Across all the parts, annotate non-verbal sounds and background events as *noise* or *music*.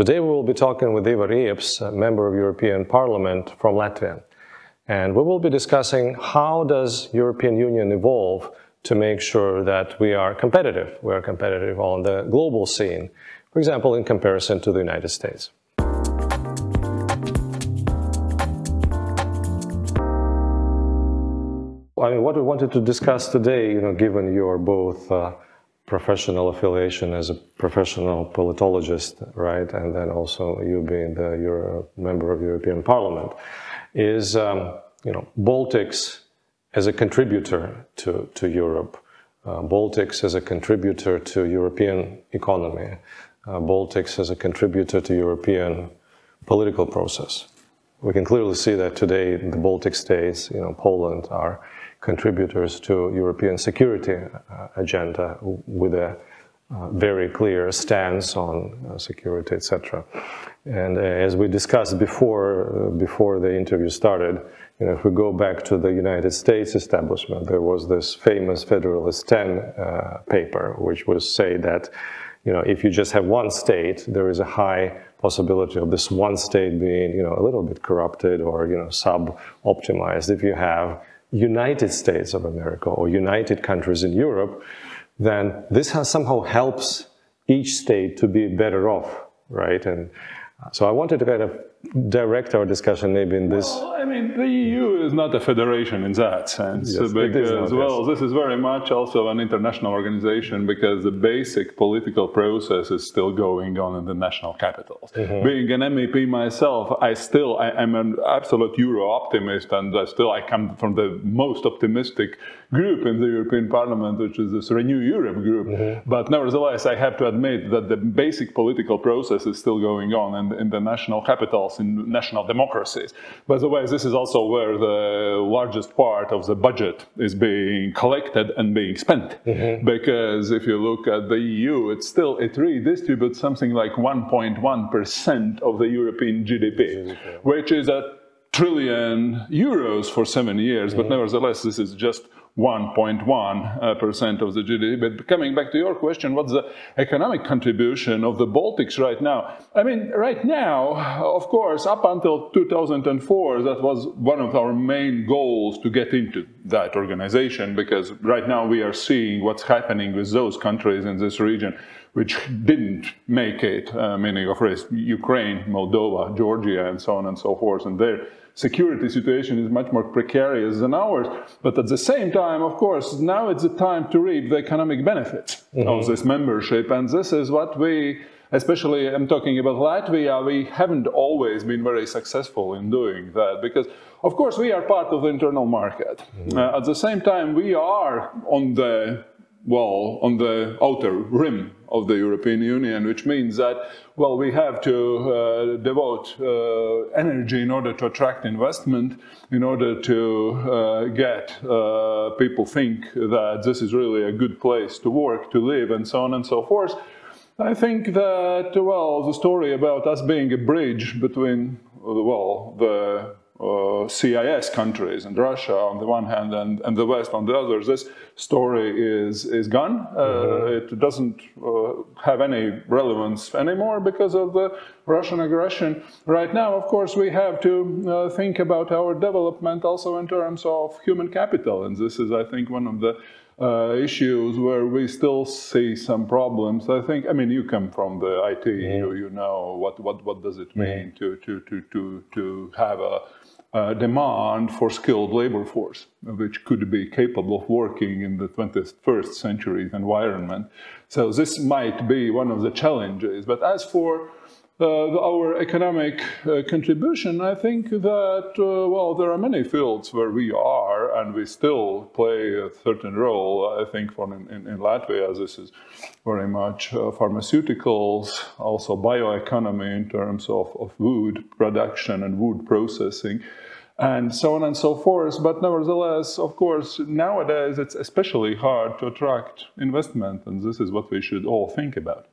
Today we will be talking with Ivars Ijabs, a member of European Parliament from Latvia. And we will be discussing how does European Union evolve to make sure that we are competitive. We are competitive on the global scene, for example, in comparison to the United States. I mean, what we wanted to discuss today, you know, given your both uh, professional affiliation as a professional politologist, right, and then also you being the you're a member of European Parliament, is um, you know Baltics as a contributor to to Europe, uh, Baltics as a contributor to European economy, uh, Baltics as a contributor to European political process. We can clearly see that today the Baltic states, you know, Poland are contributors to European security uh, agenda with a uh, very clear stance on uh, security, etc. And as we discussed before, before the interview started, you know, if we go back to the United States establishment, there was this famous Federalist 10 uh, paper, which was say that, you know, if you just have one state, there is a high possibility of this one state being, you know, a little bit corrupted or, you know, sub-optimized. If you have United States of America or United countries in Europe, then this has somehow helps each state to be better off, right? And so I wanted to kind of direct our discussion maybe in this. Well, I mean, the EU is not a federation in that sense, yes, because well, yes. this is very much also an international organization because the basic political process is still going on in the national capitals. Mm-hmm. Being an MEP myself, I still I, am an absolute Euro optimist, and I still I come from the most optimistic group in the European Parliament, which is this Renew Europe group. Mm-hmm. But nevertheless, I have to admit that the basic political process is still going on in, in the national capitals, in national democracies. By the way, this is also where the largest part of the budget is being collected and being spent. Mm-hmm. Because if you look at the EU, it's still, it redistributes something like 1.1% of the European GDP, GDP. which is a trillion euros for seven years, mm-hmm. but nevertheless, this is just 1.1% of the GDP. But coming back to your question, what's the economic contribution of the Baltics right now? I mean, right now, of course, up until 2004, that was one of our main goals to get into that organization because right now we are seeing what's happening with those countries in this region which didn't make it, uh, meaning of course Ukraine, Moldova, Georgia, and so on and so forth. And there security situation is much more precarious than ours. But at the same time, of course, now it's the time to reap the economic benefits mm-hmm. of this membership. And this is what we, especially I'm talking about Latvia, we haven't always been very successful in doing that because, of course, we are part of the internal market. Mm-hmm. Uh, at the same time, we are on the well, on the outer rim of the European Union, which means that, well, we have to uh, devote uh, energy in order to attract investment, in order to uh, get uh, people think that this is really a good place to work, to live, and so on and so forth. I think that, well, the story about us being a bridge between, well, the uh, CIS countries and Russia on the one hand and, and the West on the other, this story is, is gone. Uh, mm-hmm. It doesn't uh, have any relevance anymore because of the Russian aggression. Right now, of course, we have to uh, think about our development also in terms of human capital. And this is, I think, one of the uh, issues where we still see some problems. I think, I mean, you come from the IT, mm-hmm. you, you know what, what, what does it mean mm-hmm. to, to, to, to, to have a uh, demand for skilled labor force, which could be capable of working in the 21st century environment. So this might be one of the challenges. But as for our economic uh, contribution, I think that, uh, well, there are many fields where we are and we still play a certain role. I think for in, in, in Latvia, this is very much uh, pharmaceuticals, also bioeconomy in terms of, of wood production and wood processing and so on and so forth. But nevertheless, of course, nowadays it's especially hard to attract investment, and this is what we should all think about.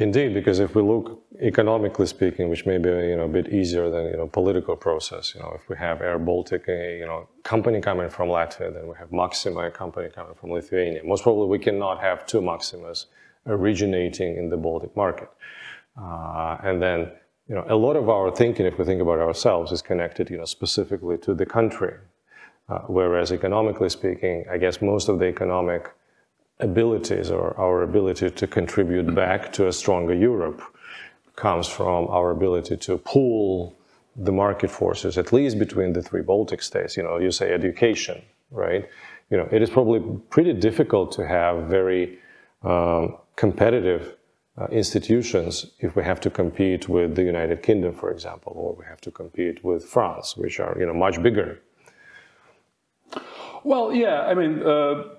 Indeed, because if we look economically speaking, which may be you know a bit easier than you know political process. You know, if we have Air Baltic, a you know company coming from Latvia, then we have Maxima, a company coming from Lithuania. Most probably, we cannot have two Maximas originating in the Baltic market. Uh, and then, you know, a lot of our thinking, if we think about ourselves, is connected, you know, specifically to the country. Uh, whereas economically speaking, I guess most of the economic abilities or our ability to contribute back to a stronger Europe comes from our ability to pool the market forces, at least between the three Baltic states. You know, you say education, right? You know, it is probably pretty difficult to have very um, competitive uh, institutions if we have to compete with the United Kingdom, for example, or we have to compete with France, which are you know much bigger. Well, yeah, I mean. Uh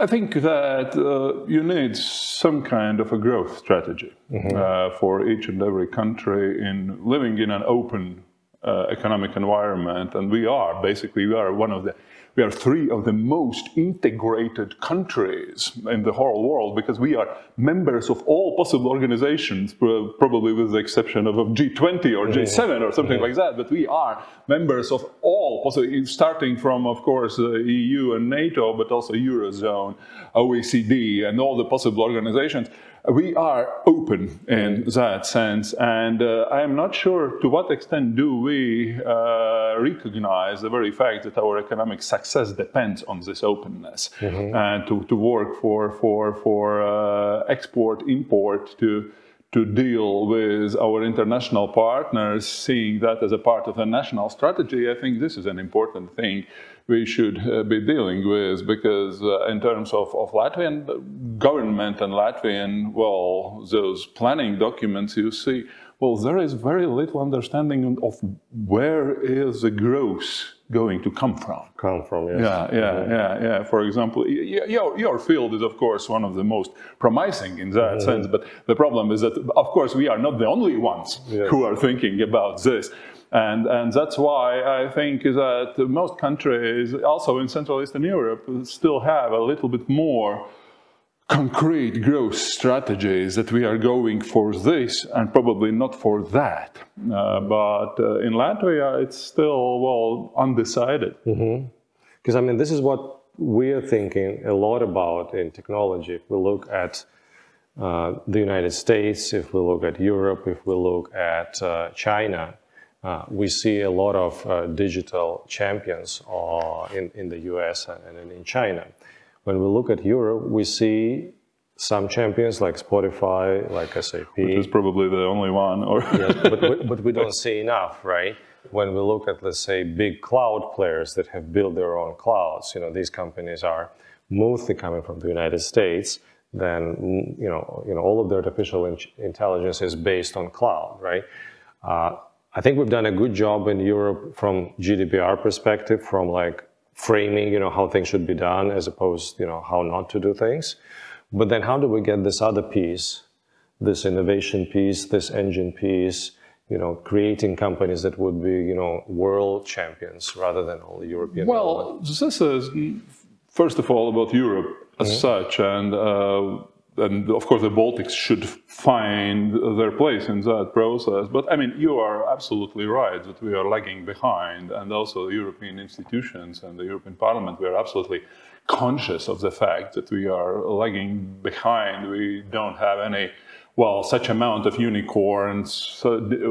I think that uh, you need some kind of a growth strategy mm-hmm. uh, for each and every country in living in an open uh, economic environment, and we are basically we are one of the we are three of the most integrated countries in the whole world because we are members of all possible organizations, probably with the exception of G20 or G7 or something like that. But we are members of all possible, starting from, of course, uh, the EU and NATO, but also Eurozone, OECD, and all the possible organizations we are open in that sense, and uh, I am not sure to what extent do we uh, recognize the very fact that our economic success depends on this openness, mm-hmm. and to, to work for for for uh, export import to to deal with our international partners, seeing that as a part of a national strategy, I think this is an important thing we should uh, be dealing with because uh, in terms of, of Latvian government and Latvian, well, those planning documents you see, well, there is very little understanding of where is the growth going to come from. Come from, yes. Yeah, yeah, yeah, yeah. For example, your, your field is, of course, one of the most promising in that mm-hmm. sense. But the problem is that, of course, we are not the only ones yes. who are thinking about this. And, and that's why I think that most countries, also in Central Eastern Europe, still have a little bit more concrete growth strategies that we are going for this and probably not for that. Uh, but uh, in Latvia, it's still, well, undecided. Because, mm-hmm. I mean, this is what we're thinking a lot about in technology. If we look at uh, the United States, if we look at Europe, if we look at uh, China, uh, we see a lot of uh, digital champions uh, in, in the US and in China. When we look at Europe, we see some champions like Spotify, like SAP. Which is probably the only one. Or yes, but, but we don't see enough, right? When we look at, let's say, big cloud players that have built their own clouds, you know, these companies are mostly coming from the United States. Then, you know, you know, all of the artificial in- intelligence is based on cloud, right? Uh, I think we've done a good job in Europe from GDPR perspective, from like framing, you know, how things should be done as opposed, you know, how not to do things. But then how do we get this other piece, this innovation piece, this engine piece, you know, creating companies that would be, you know, world champions rather than only European? Well, this is first of all about Europe as mm-hmm. such, and uh, and of course the Baltics should find their place in that process. But I mean, you are absolutely right that we are lagging behind, and also the European institutions and the European Parliament, we are absolutely conscious of the fact that we are lagging behind. We don't have any well, such amount of unicorns. So,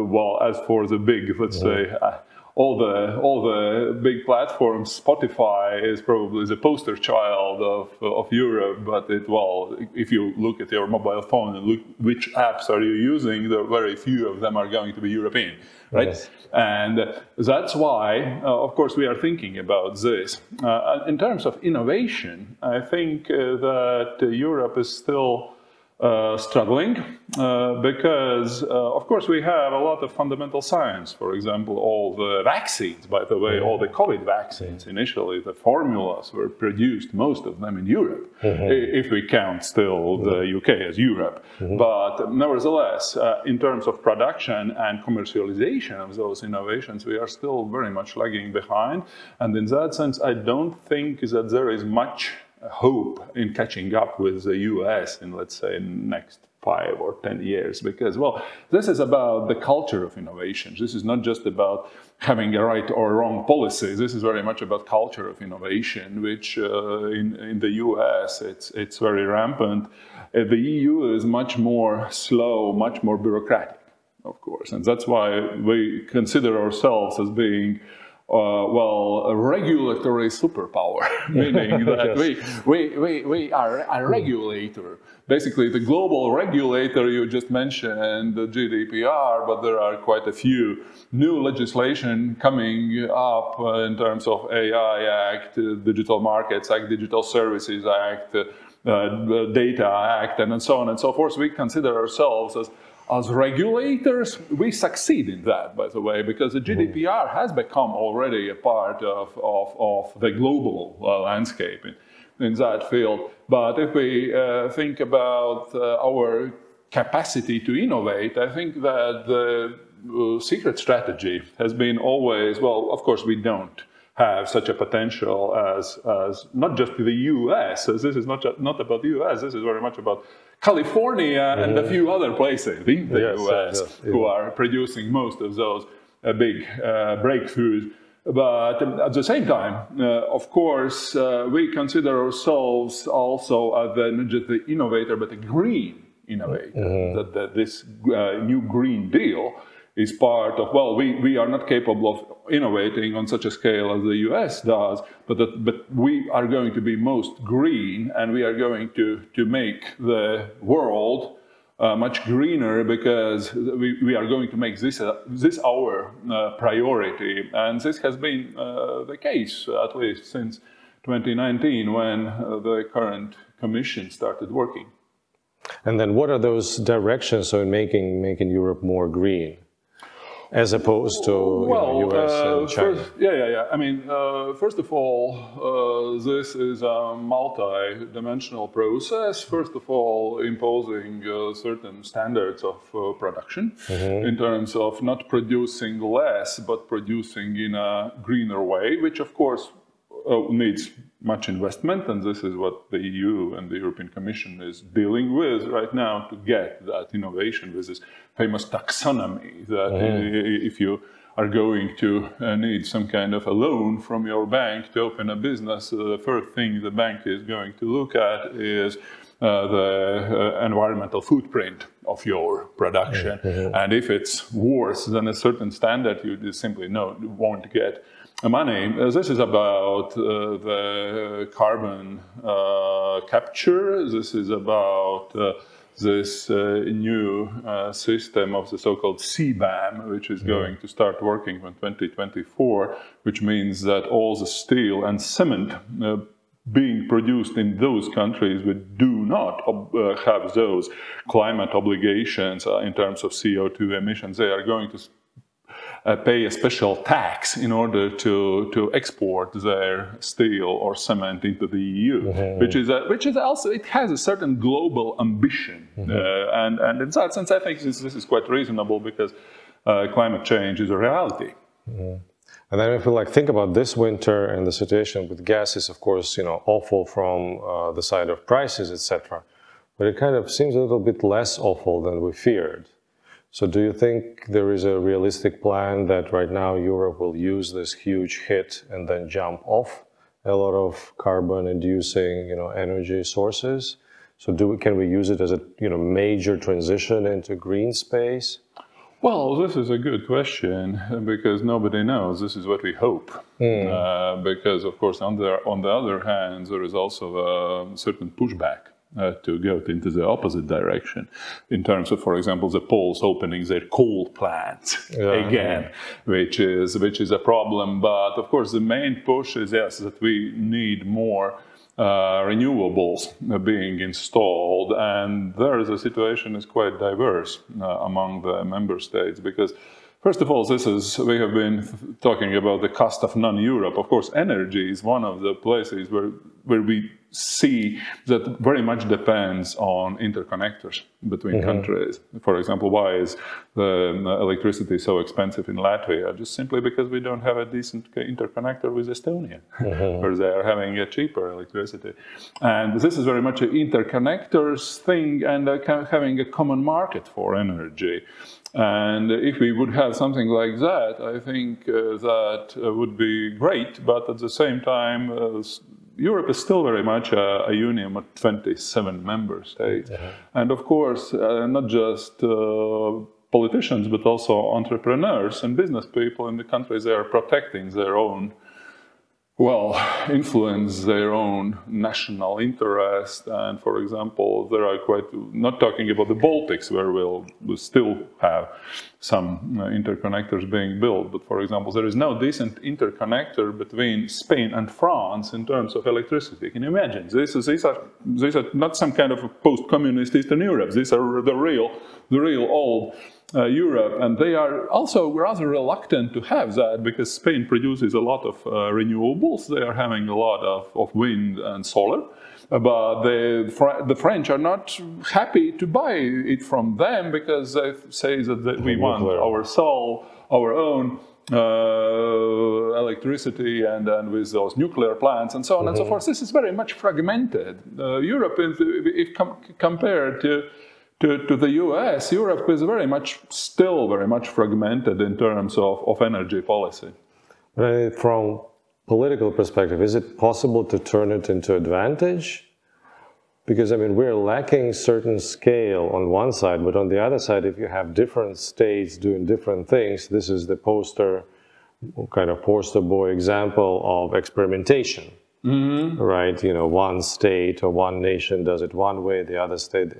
well, as for the big, let's mm-hmm. say, uh, all the all the big platforms. Spotify is probably the poster child of of Europe, but it well, if you look at your mobile phone and look which apps are you using, there are very few of them are going to be European, right? Yes. And that's why, uh, of course, we are thinking about this. Uh, in terms of innovation, I think uh, that Europe is still uh, struggling uh, because, uh, of course, we have a lot of fundamental science. For example, all the vaccines, by the way, all the COVID vaccines initially, the formulas were produced, most of them in Europe, mm-hmm. if we count still the UK as Europe. Mm-hmm. But nevertheless, uh, in terms of production and commercialization of those innovations, we are still very much lagging behind. And in that sense, I don't think that there is much hope in catching up with the US in, let's say, next five or 10 years. Because, well, this is about the culture of innovation. This is not just about having a right or wrong policy. This is very much about culture of innovation, which uh, in, in the US, it's, it's very rampant. Uh, the EU is much more slow, much more bureaucratic, of course, and that's why we consider ourselves as being uh, well, a regulatory superpower, *laughs* meaning *laughs* that yes. we, we, we, we are a regulator. Basically, the global regulator you just mentioned, the GDPR, but there are quite a few new legislation coming up in terms of AI Act, Digital Markets Act, Digital Services Act, uh, Data Act, and so on and so forth. We consider ourselves as as regulators, we succeed in that, by the way, because the GDPR has become already a part of, of, of the global uh, landscape in, in, that field. But if we uh, think about uh, our capacity to innovate, I think that the uh, secret strategy has been always, well, of course, we don't have such a potential as, as not just the US, as this is not, just, not about the US, this is very much about California and a few other places in the yes, US yes, who are producing most of those uh, big uh, breakthroughs. But at the same time, uh, of course, uh, we consider ourselves also as the, not just the innovator, but the green innovator. Mm-hmm. That, that, this uh, new Green Deal is part of, well, we, we are not capable of innovating on such a scale as the US does, but, that, but we are going to be most green and we are going to, to make the world uh, much greener because we, we are going to make this, uh, this our uh, priority. And this has been uh, the case, at least since 2019, when uh, the current commission started working. And then what are those directions so in making, making Europe more green? As opposed to well, you know, US uh, and China? First, yeah, yeah, yeah. I mean, uh, first of all, uh, this is a multi-dimensional process. First of all, imposing uh, certain standards of uh, production mm-hmm. in terms of not producing less, but producing in a greener way, which of course uh, needs much investment, and this is what the EU and the European Commission is dealing with right now to get that innovation with this famous taxonomy. That mm. if you are going to uh, need some kind of a loan from your bank to open a business, uh, the first thing the bank is going to look at is uh, the uh, environmental footprint of your production. Mm-hmm. And if it's worse than a certain standard, you simply no, won't get money. Uh, this is about uh, the carbon uh, capture. This is about uh, this uh, new uh, system of the so-called CBAM, which is going to start working from 2024, which means that all the steel and cement being produced in those countries which do not have those climate obligations in terms of CO2 emissions, they are going to uh, pay a special tax in order to, to export their steel or cement into the EU, mm-hmm. which is a, which is also it has a certain global ambition, mm-hmm. uh, and and in that sense, I think this, this is quite reasonable because uh, climate change is a reality. Mm-hmm. And then if we like think about this winter and the situation with gas is of course you know awful from uh, the side of prices etc. But it kind of seems a little bit less awful than we feared. So do you think there is a realistic plan that right now Europe will use this huge hit and then jump off a lot of carbon-inducing, you know, energy sources? So do we, can we use it as a you know major transition into green space? Well, this is a good question because nobody knows. This is what we hope. Mm. Uh, because, of course, on the, on the other hand, there is also a certain pushback uh, to go into the opposite direction in terms of, for example, the Poles opening their coal plants *laughs* yeah, again, which is which is a problem. But of course, the main push is yes that we need more. Uh, renewables being installed, and there the situation is quite diverse uh, among the member states because First of all, this is we have been talking about the cost of non-Europe. Of course, energy is one of the places where where we see that very much depends on interconnectors between mm-hmm. countries. For example, why is the electricity so expensive in Latvia? Just simply because we don't have a decent interconnector with Estonia, mm-hmm. where they are having a cheaper electricity. And this is very much an interconnectors thing and having a common market for energy. And if we would have something like that, I think uh, that uh, would be great, but at the same time, uh, Europe is still very much a, a union of 27 member states. And of course, uh, not just uh, politicians, but also entrepreneurs and business people in the countries, they are protecting their own well, influence their own national interest. And for example, there are quite, not talking about the Baltics, where we'll, we'll still have some uh, interconnectors being built, but for example, there is no decent interconnector between Spain and France in terms of electricity. Can you imagine? This is, these, are, these are not some kind of post-communist Eastern Europe. These are the real, the real old uh, Europe, and they are also rather reluctant to have that because Spain produces a lot of uh, renewables. They are having a lot of, of wind and solar, but the, the French are not happy to buy it from them because they say that we want our soul, our own uh, electricity and, and with those nuclear plants and so on mm -hmm. and so mm-hmm. forth. This is very much fragmented. Uh, Europe, if, if com compared to to, to the US, Europe is very much, still very much fragmented in terms of, of energy policy. Uh, from political perspective, is it possible to turn it into advantage? Because I mean, we're lacking certain scale on one side, but on the other side, if you have different states doing different things, this is the poster, kind of poster boy example of experimentation. Mm-hmm. Right, you know, one state or one nation does it one way, the other state,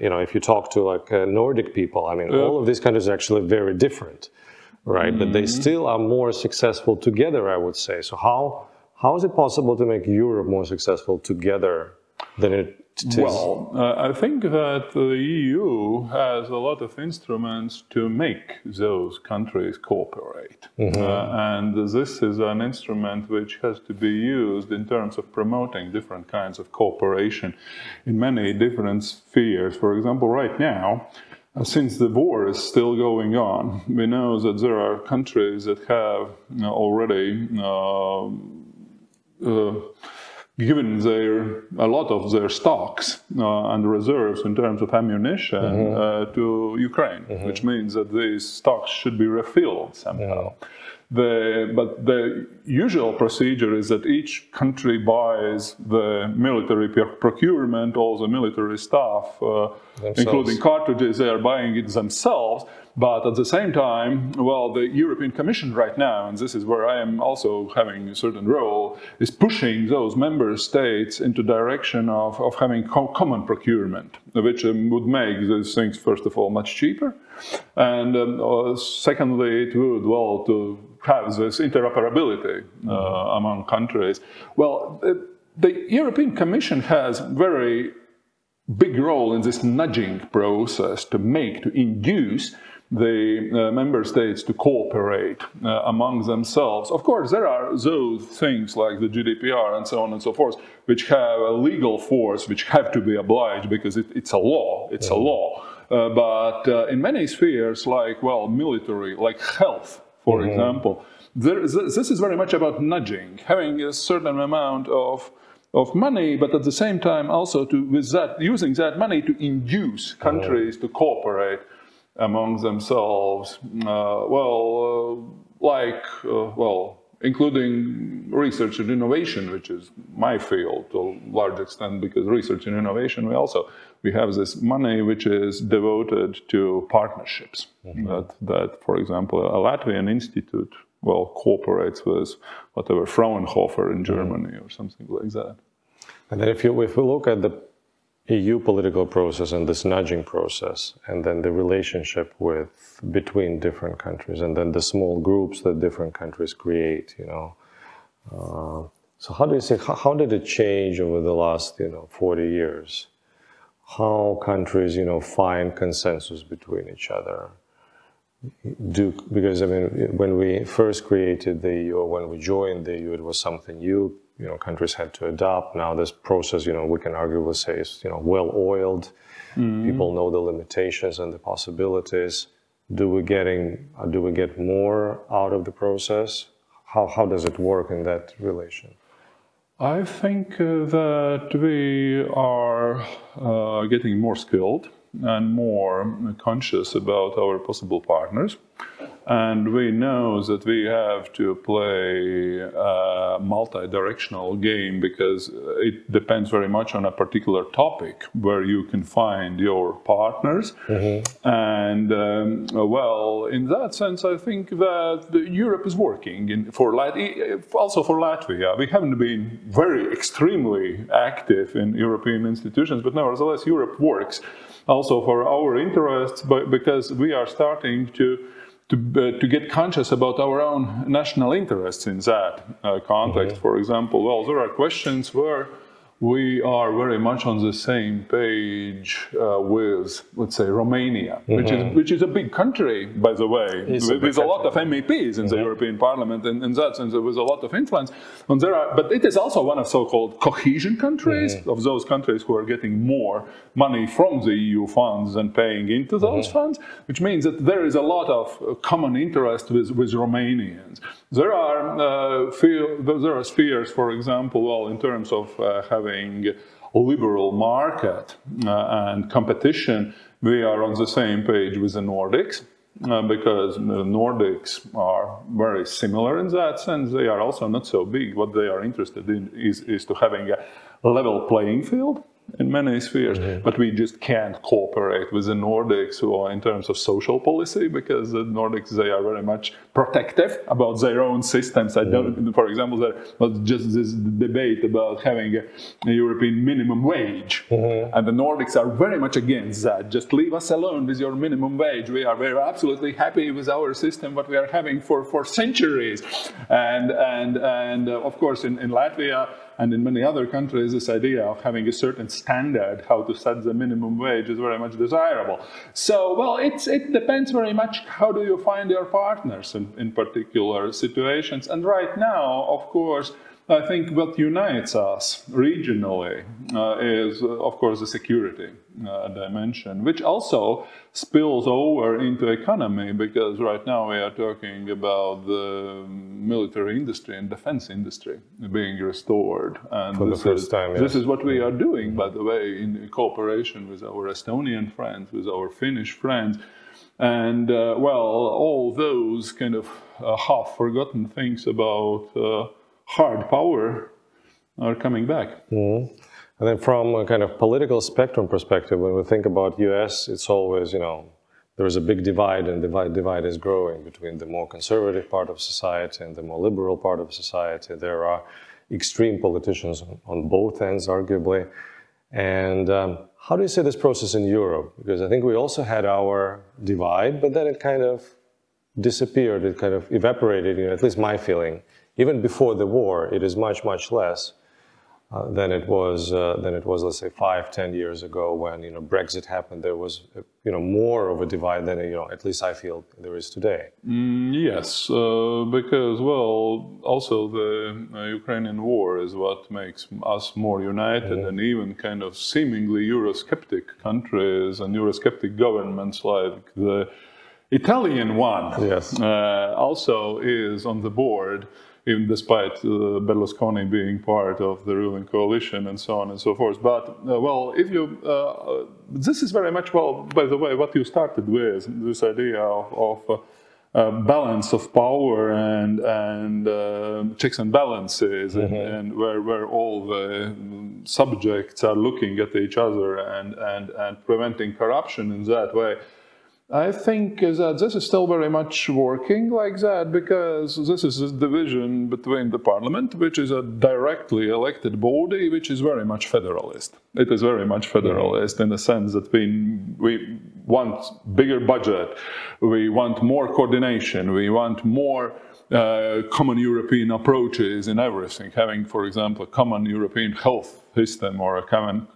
you know, if you talk to like uh, Nordic people, I mean, yeah. all of these countries are actually very different, right? Mm-hmm. But they mm-hmm. still are more successful together, I would say. So how how is it possible to make Europe more successful together than it well, uh, I think that the EU has a lot of instruments to make those countries cooperate. Mm-hmm. Uh, and this is an instrument which has to be used in terms of promoting different kinds of cooperation in many different spheres. For example, right now, uh, since the war is still going on, we know that there are countries that have already uh, uh, given their a lot of their stocks uh, and reserves in terms of ammunition mm-hmm. uh, to Ukraine, mm-hmm. which means that these stocks should be refilled somehow. Yeah. The, but the usual procedure is that each country buys the military procurement, all the military stuff, uh, including cartridges, they are buying it themselves. But at the same time, well, the European Commission right now, and this is where I am also having a certain role, is pushing those member states into direction of, of having co- common procurement, which um, would make these things, first of all, much cheaper. And um, uh, secondly, it would, well, to have this interoperability uh, mm-hmm. among countries. Well, the European Commission has very big role in this nudging process to make, to induce the uh, member states to cooperate uh, among themselves. Of course, there are those things like the GDPR and so on and so forth, which have a legal force, which have to be obliged because it, it's a law. It's a law. Uh, but uh, in many spheres, like well, military, like health, for mm-hmm. example, there, this is very much about nudging, having a certain amount of of money, but at the same time also to with that using that money to induce countries mm-hmm. to cooperate among themselves. Uh, well, uh, like, uh, well, including research and innovation, which is my field to a large extent, because research and innovation, we also we have this money which is devoted to partnerships. Mm-hmm. That, that, for example, a Latvian institute well cooperates with whatever Fraunhofer in Germany mm-hmm. or something like that. And then if you if we look at the EU political process and this nudging process, and then the relationship with between different countries, and then the small groups that different countries create. You know, uh, so how do you say How, how, did it change over the last you know 40 years? How countries you know find consensus between each other? Do because I mean when we first created the EU, or when we joined the EU, it was something new you know countries had to adopt. Now this process, you know, we can arguably say is you know well oiled. Mm-hmm. People know the limitations and the possibilities. Do we getting uh, do we get more out of the process? How how does it work in that relation? I think uh, that we are uh, getting more skilled and more conscious about our possible partners. And we know that we have to play a multi directional game because it depends very much on a particular topic where you can find your partners. Mm-hmm. And um, well, in that sense, I think that Europe is working in, for also for Latvia. We haven't been very extremely active in European institutions, but nevertheless, Europe works also for our interests but because we are starting to to, uh, to get conscious about our own national interests in that uh, context. Mm-hmm. For example, well, there are questions where we are very much on the same page uh, with, let's say, Romania, mm-hmm. which is mm-hmm. which is a big country, by the way, with, a, with a lot of MEPs in mm-hmm. the European Parliament, and in that sense, was a lot of influence. And there are, but it is also one of so-called cohesion countries, mm-hmm. of those countries who are getting more money from the EU funds and paying into those mm-hmm. funds, which means that there is a lot of common interest with, with Romanians. There are uh, there are spheres, for example, well, in terms of uh, having a liberal market uh, and competition, we are on the same page with the Nordics. Uh, because the Nordics are very similar in that sense. They are also not so big. What they are interested in is, is to having a level playing field in many spheres, mm-hmm. but we just can't cooperate with the Nordics or in terms of social policy because the Nordics they are very much protective about their own systems. I don't, mm-hmm. for example, there was just this debate about having a, a European minimum wage, mm-hmm. and the Nordics are very much against that. Just leave us alone with your minimum wage. We are very absolutely happy with our system, what we are having for for centuries, and and and uh, of course in, in Latvia and in many other countries, this idea of having a certain standard how to set the minimum wage is very much desirable. So, well, it's, it depends very much how do you find your partners in, in particular situations. And right now, of course, I think what unites us regionally uh, is, uh, of course, the security uh, dimension, which also spills over into economy because right now we are talking about the military industry and defense industry being restored. And For the first is, time, yes. This is what we are doing, by the way, in cooperation with our Estonian friends, with our Finnish friends. And uh, well, all those kind of uh, half forgotten things about uh, hard power are coming back. Mm-hmm. And then from a kind of political spectrum perspective, when we think about US, it's always, you know, there is a big divide and divide, divide is growing between the more conservative part of society and the more liberal part of society. There are extreme politicians on, both ends, arguably. And um, how do you see this process in Europe? Because I think we also had our divide, but then it kind of disappeared, it kind of evaporated, you know, at least my feeling even before the war, it is much, much less uh, than it was uh, than it was, let's say, five, ten years ago when you know Brexit happened. There was uh, you know more of a divide than you know at least I feel there is today. Mm, yes, uh, because well, also the uh, Ukrainian war is what makes us more united, mm-hmm. and even kind of seemingly Eurosceptic countries and Eurosceptic governments like the Italian one, yes, uh, also is on the board even despite uh, Berlusconi being part of the ruling coalition and so on and so forth. But uh, well, if you uh, this is very much well, by the way, what you started with this idea of. of uh, balance of power and and uh, checks and balances, mm-hmm. and, and, where where all the subjects are looking at each other and and and preventing corruption in that way. I think that this is still very much working like that because this is a division between the parliament, which is a directly elected body, which is very much federalist. It is very much federalist in the sense that we, we want bigger budget, we want more coordination, we want more uh, common European approaches in everything. Having, for example, a common European health system or a common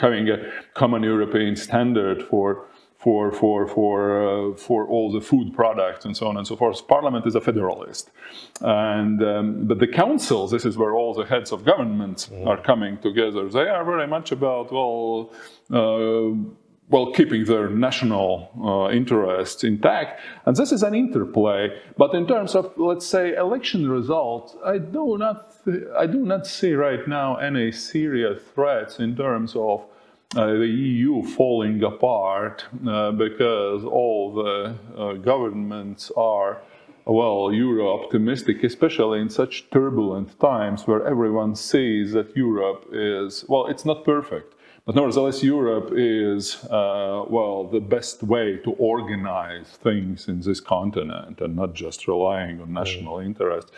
having a common European standard for for for for uh, for all the food products and so on and so forth. Parliament is a federalist, and um, but the councils, this is where all the heads of governments mm. are coming together. They are very much about well. Uh, well, keeping their national uh, interests intact, and this is an interplay. But in terms of, let's say, election results, I do not, I do not see right now any serious threats in terms of the EU falling apart uh, because all the uh, governments are well, Euro optimistic, especially in such turbulent times where everyone sees that Europe is, well, it's not perfect. But nevertheless, Europe is, uh, well, the best way to organize things in this continent and not just relying on national mm. interest.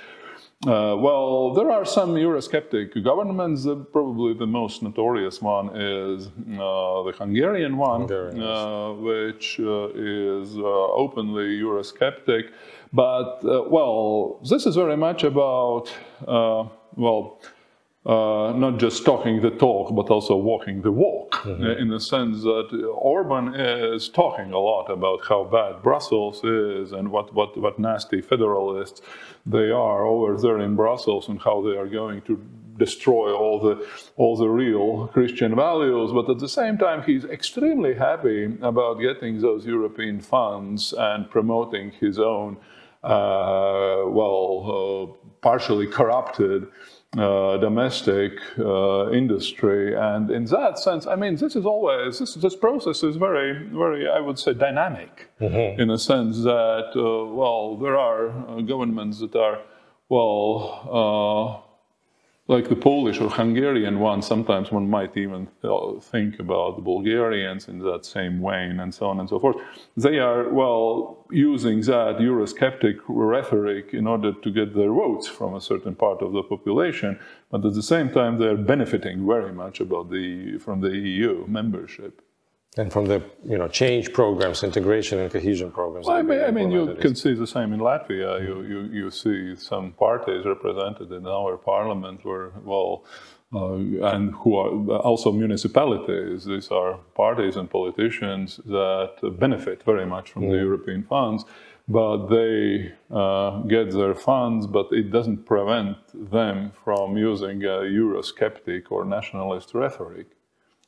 Uh, well, there are some Eurosceptic governments. Uh, probably the most notorious one is uh, the Hungarian one, uh, which uh, is uh, openly Eurosceptic. But, well, this is very much about, well, uh, not just talking the talk, but also walking the walk, mm-hmm. in the sense that Orban is talking a lot about how bad Brussels is and what, what, what nasty federalists they are over there in Brussels and how they are going to destroy all the all the real Christian values. But at the same time, he's extremely happy about getting those European funds and promoting his own, uh, well, uh, partially corrupted uh, domestic uh, industry. And in that sense, I mean, this is always, this, this process is very, very, I would say, dynamic mm-hmm. in a sense that, uh, well, there are uh, governments that are, well, uh, like the Polish or Hungarian one, sometimes one might even uh, think about the Bulgarians in that same vein and so on and so forth. They are, well, using that Eurosceptic rhetoric in order to get their votes from a certain part of the population, but at the same time, they're benefiting very much about the, from the EU membership. And from the you know change programs, integration and cohesion programs. Well, I mean, I mean you can see the same in Latvia. You, you, you see some parties represented in our parliament where, well, uh, and who are also municipalities. These are parties and politicians that benefit very much from mm. the European funds, but they uh, get their funds, but it doesn't prevent them from using a Eurosceptic or nationalist rhetoric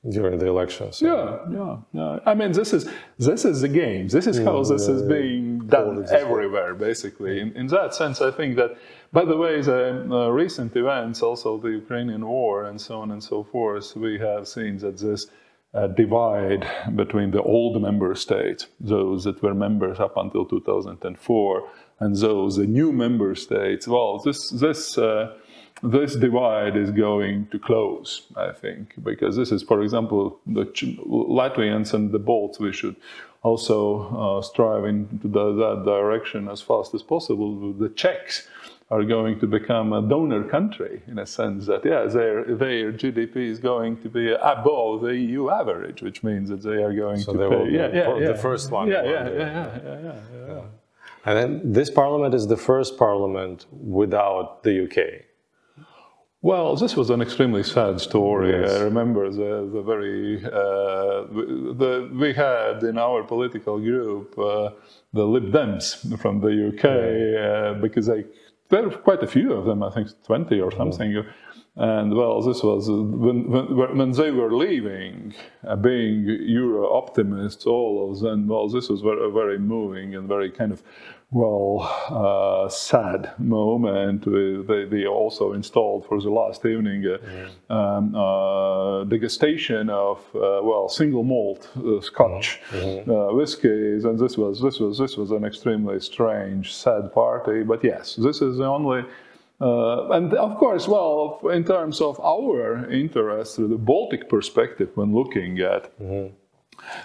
during the elections. Yeah, yeah, yeah. I mean, this is this is the game. This is how this is being done everywhere, basically. In, in that sense, I think that. By the way, the uh, recent events, also the Ukrainian war, and so on and so forth, we have seen that this. Uh, divide between the old member states, those that were members up until 2004, and those the new member states. Well, this this uh, this divide is going to close, I think, because this is, for example, the Latvians and the Balts, we should also uh, strive into the, that direction as fast as possible. The Czechs are going to become a donor country in a sense that, yeah, their, their GDP is going to be above the EU average, which means that they are going so to they pay. Will be yeah, yeah, yeah, the first one. Yeah, yeah, yeah, yeah, yeah, yeah. And then this parliament is the first parliament without the UK. Well, this was an extremely sad story. Yes. I remember the, the very uh, the, we had in our political group uh, the Lib Dems from the UK uh, because they, there were quite a few of them, I think twenty or something. Mm. And well, this was when, when, when they were leaving, uh, being Euro optimists, all of them. Well, this was very, very moving and very kind of well, uh, sad moment. They, they, also installed for the last evening a mm. um, uh, degustation of uh, well single malt uh, Scotch mm-hmm. Uh, whiskies, and this was this was this was an extremely strange, sad party. But yes, this is the only. Uh, and of course, well, in terms of our interest the Baltic perspective, when looking at mm-hmm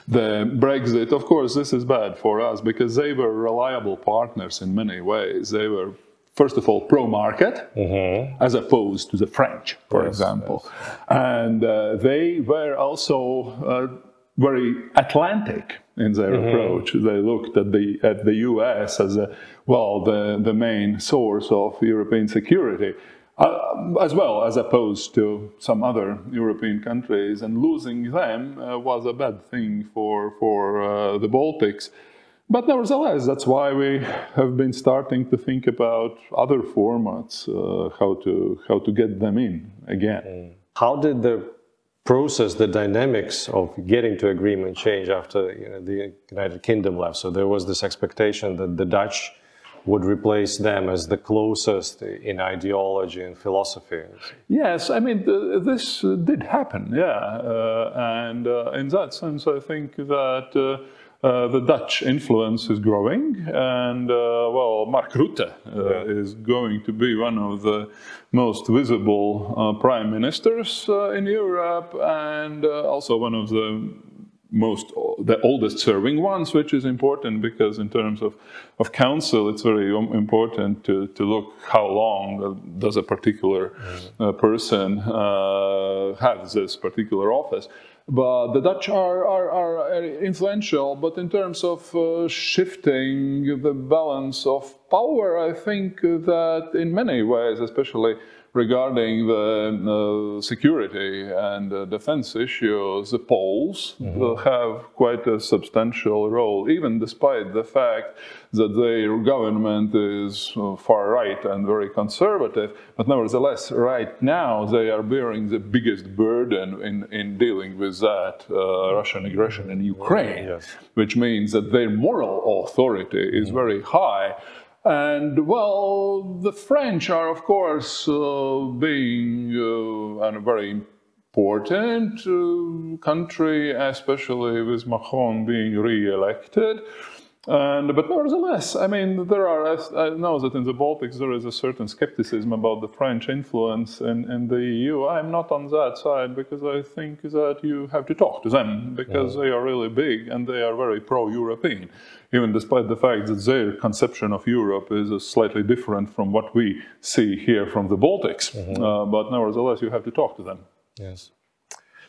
the Brexit, of course, this is bad for us because they were reliable partners in many ways. They were, first of all, pro market, mm-hmm. as opposed to the French, for yes, example. Yes. And uh, they were also uh, very Atlantic in their mm-hmm. approach. They looked at the, at the US as a, well, the, the main source of European security uh, as well as opposed to some other European countries, and losing them uh, was a bad thing for for uh, the Baltics. But nevertheless, that's why we have been starting to think about other formats, uh, how to how to get them in again. Mm. How did the process, the dynamics of getting to agreement change after you know, the United Kingdom left? So there was this expectation that the Dutch would replace them as the closest in ideology and philosophy. Yes, I mean, th- this uh, did happen, yeah. Uh, and uh, in that sense, I think that. Uh, uh, the Dutch influence is growing, and uh, well, Mark Rutte uh, is going to be one of the most visible uh, prime ministers uh, in Europe, and also one of the most the oldest serving ones, which is important because in terms of, of council, it's very important to, to look how long does a particular mm. person have this particular office. But the Dutch are, are, are influential, but in terms of uh, shifting the balance of power, I think that in many ways, especially regarding the uh, security and uh, defense issues, the Poles mm-hmm. have quite a substantial role, even despite the fact that their government is uh, far right and very conservative. But nevertheless, right now they are bearing the biggest burden in, in dealing with that uh, Russian aggression in Ukraine, yes. which means that their moral authority is mm-hmm. very high. And well, the French are, of course, uh, being uh, a very important uh, country, especially with Macron being re elected. And, but nevertheless, I mean, there are, I know that in the Baltics there is a certain skepticism about the French influence in, in the EU. I'm not on that side because I think that you have to talk to them because yeah. they are really big and they are very pro European, even despite the fact that their conception of Europe is slightly different from what we see here from the Baltics. Mm-hmm. Uh, but nevertheless, you have to talk to them. Yes.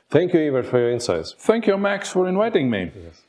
Thank you, Ivar, for your insights. Thank you, Max, for inviting me. Yes.